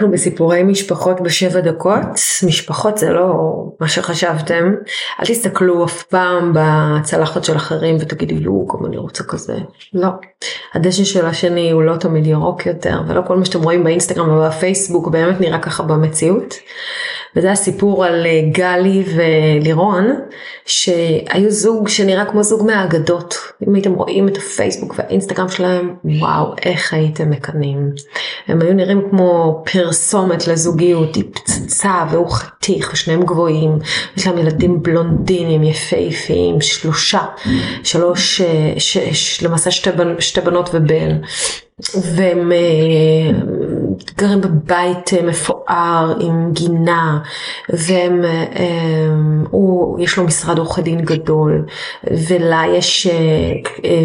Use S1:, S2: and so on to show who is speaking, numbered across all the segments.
S1: אנחנו בסיפורי משפחות בשבע דקות, משפחות זה לא מה שחשבתם, אל תסתכלו אף פעם בצלחת של אחרים ותגידו יואו גם אני רוצה כזה, לא. הדשא של השני הוא לא תמיד ירוק יותר ולא כל מה שאתם רואים באינסטגרם ובפייסבוק באמת נראה ככה במציאות. וזה הסיפור על אה, גלי ולירון שהיו זוג שנראה כמו זוג מהאגדות. אם הייתם רואים את הפייסבוק והאינסטגרם שלהם, וואו, איך הייתם מקנאים. הם היו נראים כמו פרסומת לזוגיות, היא פצצה והוא חתיך ושניהם גבוהים. יש להם ילדים בלונדינים יפהפיים, שלושה, שלוש, אה, ש, ש, למעשה שתי, בנ, שתי בנות ובן. והם אה, גרים בבית אה, מפואר עם גינה והם, אה, יש לו משרד עורכי דין גדול ולה יש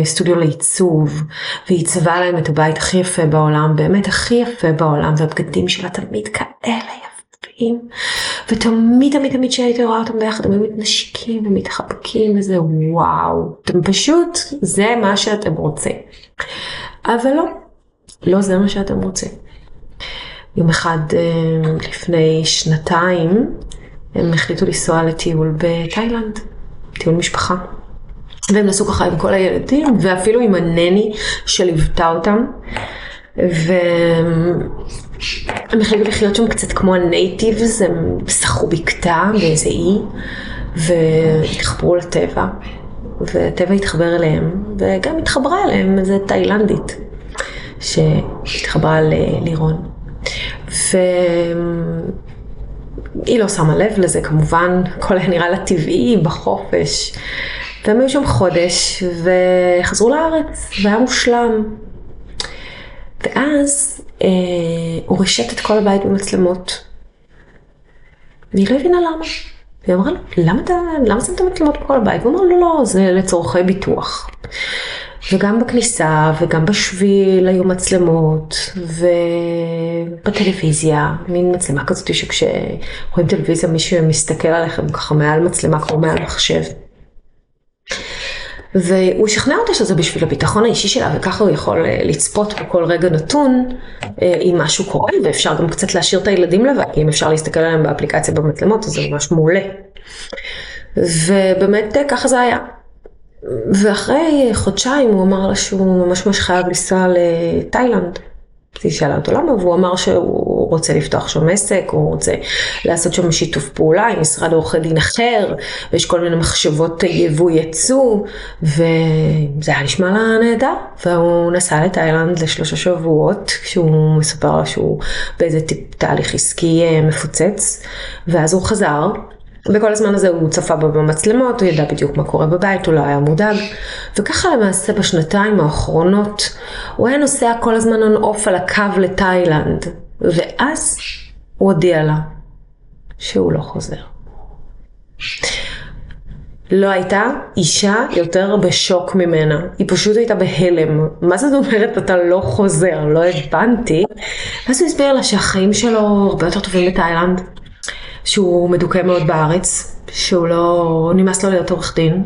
S1: סטודיו לעיצוב והיא עיצבה להם את הבית הכי יפה בעולם, באמת הכי יפה בעולם והבגדים שלה תמיד כאלה יפים ותמיד תמיד תמיד שהייתי רואה אותם ביחד הם היו מתנשקים ומתחבקים וזה וואו, אתם פשוט זה מה שאתם רוצים. אבל לא, לא זה מה שאתם רוצים. יום אחד אה, לפני שנתיים הם החליטו לנסוע לטיול בתאילנד, טיול משפחה. והם נסעו ככה עם כל הילדים ואפילו עם הנני שליוותה אותם. והם החליטו לחיות שם קצת כמו הנייטיבס, הם שחו בקתה באיזה אי והתחברו לטבע. והטבע התחבר אליהם, וגם התחברה אליהם איזה תאילנדית. שהתחברה ללירון. והיא לא שמה לב לזה כמובן, הכל היה נראה לה טבעי בחופש. והם היו שם חודש וחזרו לארץ והיה מושלם. ואז אה, הוא רישת את כל הבית במצלמות. והיא לא הבינה למה. והיא אמרה לו, למה, למה שמת מצלמות בכל הבית? והוא אמר, לא, לא, זה לצורכי ביטוח. וגם בכניסה וגם בשביל היו מצלמות ובטלוויזיה, מין מצלמה כזאת שכשרואים טלוויזיה מישהו מסתכל עליכם ככה מעל מצלמה כמו מעל מחשב. והוא שכנע אותה שזה בשביל הביטחון האישי שלה וככה הוא יכול אה, לצפות בכל רגע נתון אה, אם משהו קורה ואפשר גם קצת להשאיר את הילדים לבד, אם אפשר להסתכל עליהם באפליקציה במצלמות אז זה ממש מעולה. ובאמת אה, ככה זה היה. ואחרי חודשיים הוא אמר לה שהוא ממש ממש חייב לנסוע לתאילנד. היא שאלה אותו למה, והוא אמר שהוא רוצה לפתוח שם עסק, הוא רוצה לעשות שם שיתוף פעולה עם משרד עורכי דין אחר, ויש כל מיני מחשבות יבוא יצוא, וזה היה נשמע לה נהדר. והוא נסע לתאילנד לשלושה שבועות, כשהוא מספר לה שהוא באיזה תהליך עסקי אה, מפוצץ, ואז הוא חזר. וכל הזמן הזה הוא צפה בו במצלמות, הוא ידע בדיוק מה קורה בבית, הוא לא היה מודאג. וככה למעשה בשנתיים האחרונות, הוא היה נוסע כל הזמן און אוף על הקו לתאילנד. ואז הוא הודיע לה שהוא לא חוזר. לא הייתה אישה יותר בשוק ממנה, היא פשוט הייתה בהלם. מה זאת אומרת אתה לא חוזר? לא הבנתי. ואז הוא הסביר לה שהחיים שלו הרבה יותר טובים בתאילנד. שהוא מדוכא מאוד בארץ, שהוא לא, נמאס לו להיות עורך דין,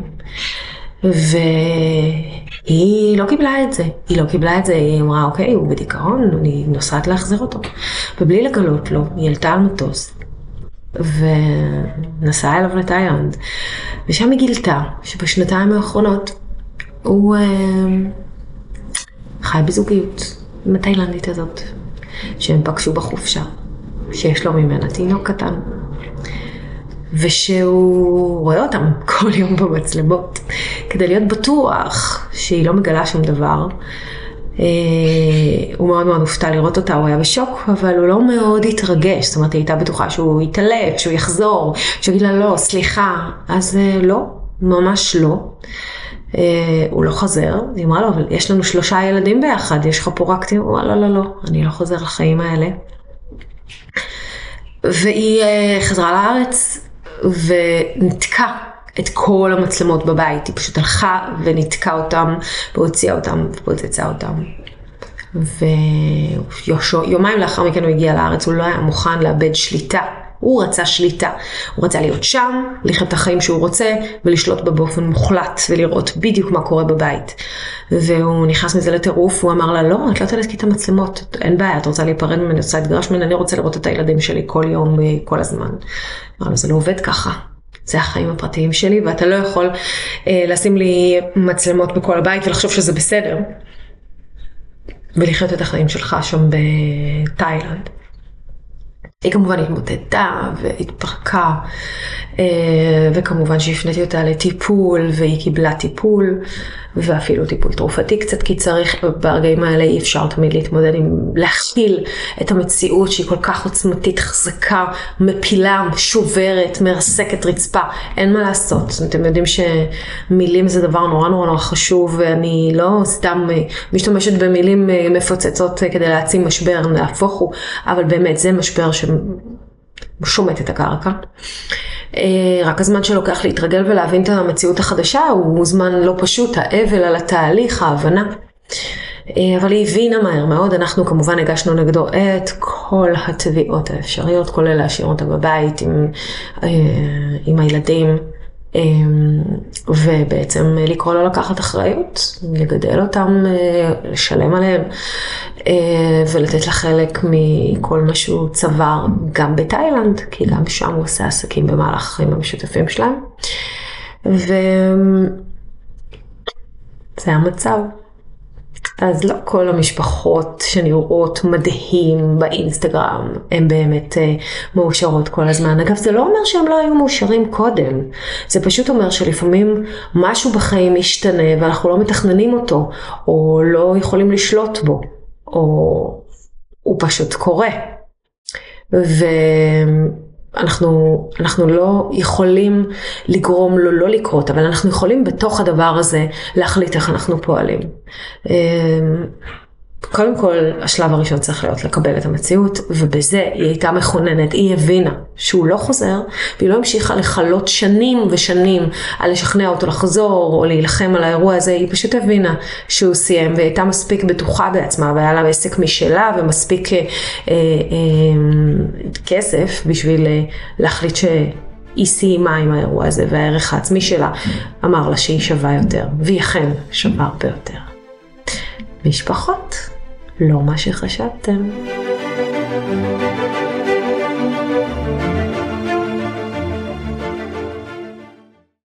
S1: והיא לא קיבלה את זה, היא לא קיבלה את זה, היא אמרה אוקיי, הוא בדיכאון, אני נוסעת להחזיר אותו. ובלי לגלות לו, היא עלתה על מטוס. ונסעה אליו לתאילנד, ושם היא גילתה שבשנתיים האחרונות הוא אה, חי בזוגיות עם התאילנדית הזאת, שהם פגשו בחופשה, שיש לו ממנה תינוק קטן. ושהוא רואה אותם כל יום במצלמות, כדי להיות בטוח שהיא לא מגלה שום דבר. אה, הוא מאוד מאוד הופתע לראות אותה, הוא היה בשוק, אבל הוא לא מאוד התרגש, זאת אומרת, היא הייתה בטוחה שהוא יתעלף, שהוא יחזור, שהוא יגיד לה לא, סליחה, אז אה, לא, ממש לא. אה, הוא לא חוזר, היא אמרה לו, אבל יש לנו שלושה ילדים ביחד, יש לך פה רק? הוא אמר, לא, לא, לא, אני לא חוזר לחיים האלה. והיא חזרה לארץ וניתקה את כל המצלמות בבית, היא פשוט הלכה וניתקה אותם והוציאה אותם ופוצצה אותם. ויומיים לאחר מכן הוא הגיע לארץ, הוא לא היה מוכן לאבד שליטה. הוא רצה שליטה. הוא רצה להיות שם, לחיות את החיים שהוא רוצה, ולשלוט בה באופן מוחלט, ולראות בדיוק מה קורה בבית. והוא נכנס מזה לטירוף, הוא אמר לה, לא, את לא תלכי את המצלמות, אין בעיה, את רוצה להיפרד ממני, את רוצה להתגרש ממני, אני רוצה לראות את הילדים שלי כל יום, כל הזמן. אמר לו, זה לא עובד ככה. זה החיים הפרטיים שלי, ואתה לא יכול אה, לשים לי מצלמות בכל הבית ולחשוב שזה בסדר. ולחיות את החיים שלך שם בתאילנד. היא כמובן התמוטטה והתפרקה, אה, וכמובן שהפניתי אותה לטיפול, והיא קיבלה טיפול, ואפילו טיפול תרופתי קצת, כי צריך, ברגעים האלה אי אפשר תמיד להתמודד עם, להכיל את המציאות שהיא כל כך עוצמתית, חזקה, מפילה, שוברת, מרסקת רצפה, אין מה לעשות. אתם יודעים שמילים זה דבר נורא נורא נורא חשוב, ואני לא סתם אה, משתמשת במילים אה, מפוצצות כדי להעצים משבר, נהפוך הוא, אבל באמת זה משבר ששומט את הקרקע. אה, רק הזמן שלוקח להתרגל ולהבין את המציאות החדשה הוא זמן לא פשוט, האבל על התהליך, ההבנה. אה, אבל היא הבינה מהר מאוד, אנחנו כמובן הגשנו נגדו את כל התביעות האפשריות, כולל להשאיר אותה בבית עם, אה, עם הילדים. ובעצם לקרוא לו לקחת אחריות, לגדל אותם, לשלם עליהם ולתת לה חלק מכל מה שהוא צבר גם בתאילנד, כי גם שם הוא עושה עסקים במהלך החיים המשותפים שלהם. וזה המצב. אז לא כל המשפחות שנראות מדהים באינסטגרם הן באמת uh, מאושרות כל הזמן. אגב, זה לא אומר שהם לא היו מאושרים קודם. זה פשוט אומר שלפעמים משהו בחיים משתנה ואנחנו לא מתכננים אותו, או לא יכולים לשלוט בו, או הוא פשוט קורה. ו... אנחנו, אנחנו לא יכולים לגרום לו לא לקרות, אבל אנחנו יכולים בתוך הדבר הזה להחליט איך אנחנו פועלים. קודם כל, השלב הראשון צריך להיות לקבל את המציאות, ובזה היא הייתה מכוננת, היא הבינה שהוא לא חוזר, והיא לא המשיכה לכלות שנים ושנים על לשכנע אותו לחזור, או להילחם על האירוע הזה, היא פשוט הבינה שהוא סיים, והיא הייתה מספיק בטוחה בעצמה, והיה לה עסק משלה, ומספיק אה, אה, אה, כסף בשביל אה, להחליט ש... היא סיימה עם האירוע הזה, והערך העצמי שלה אמר לה שהיא שווה יותר, והיא אכן שווה הרבה יותר. משפחות, לא מה שחשבתם.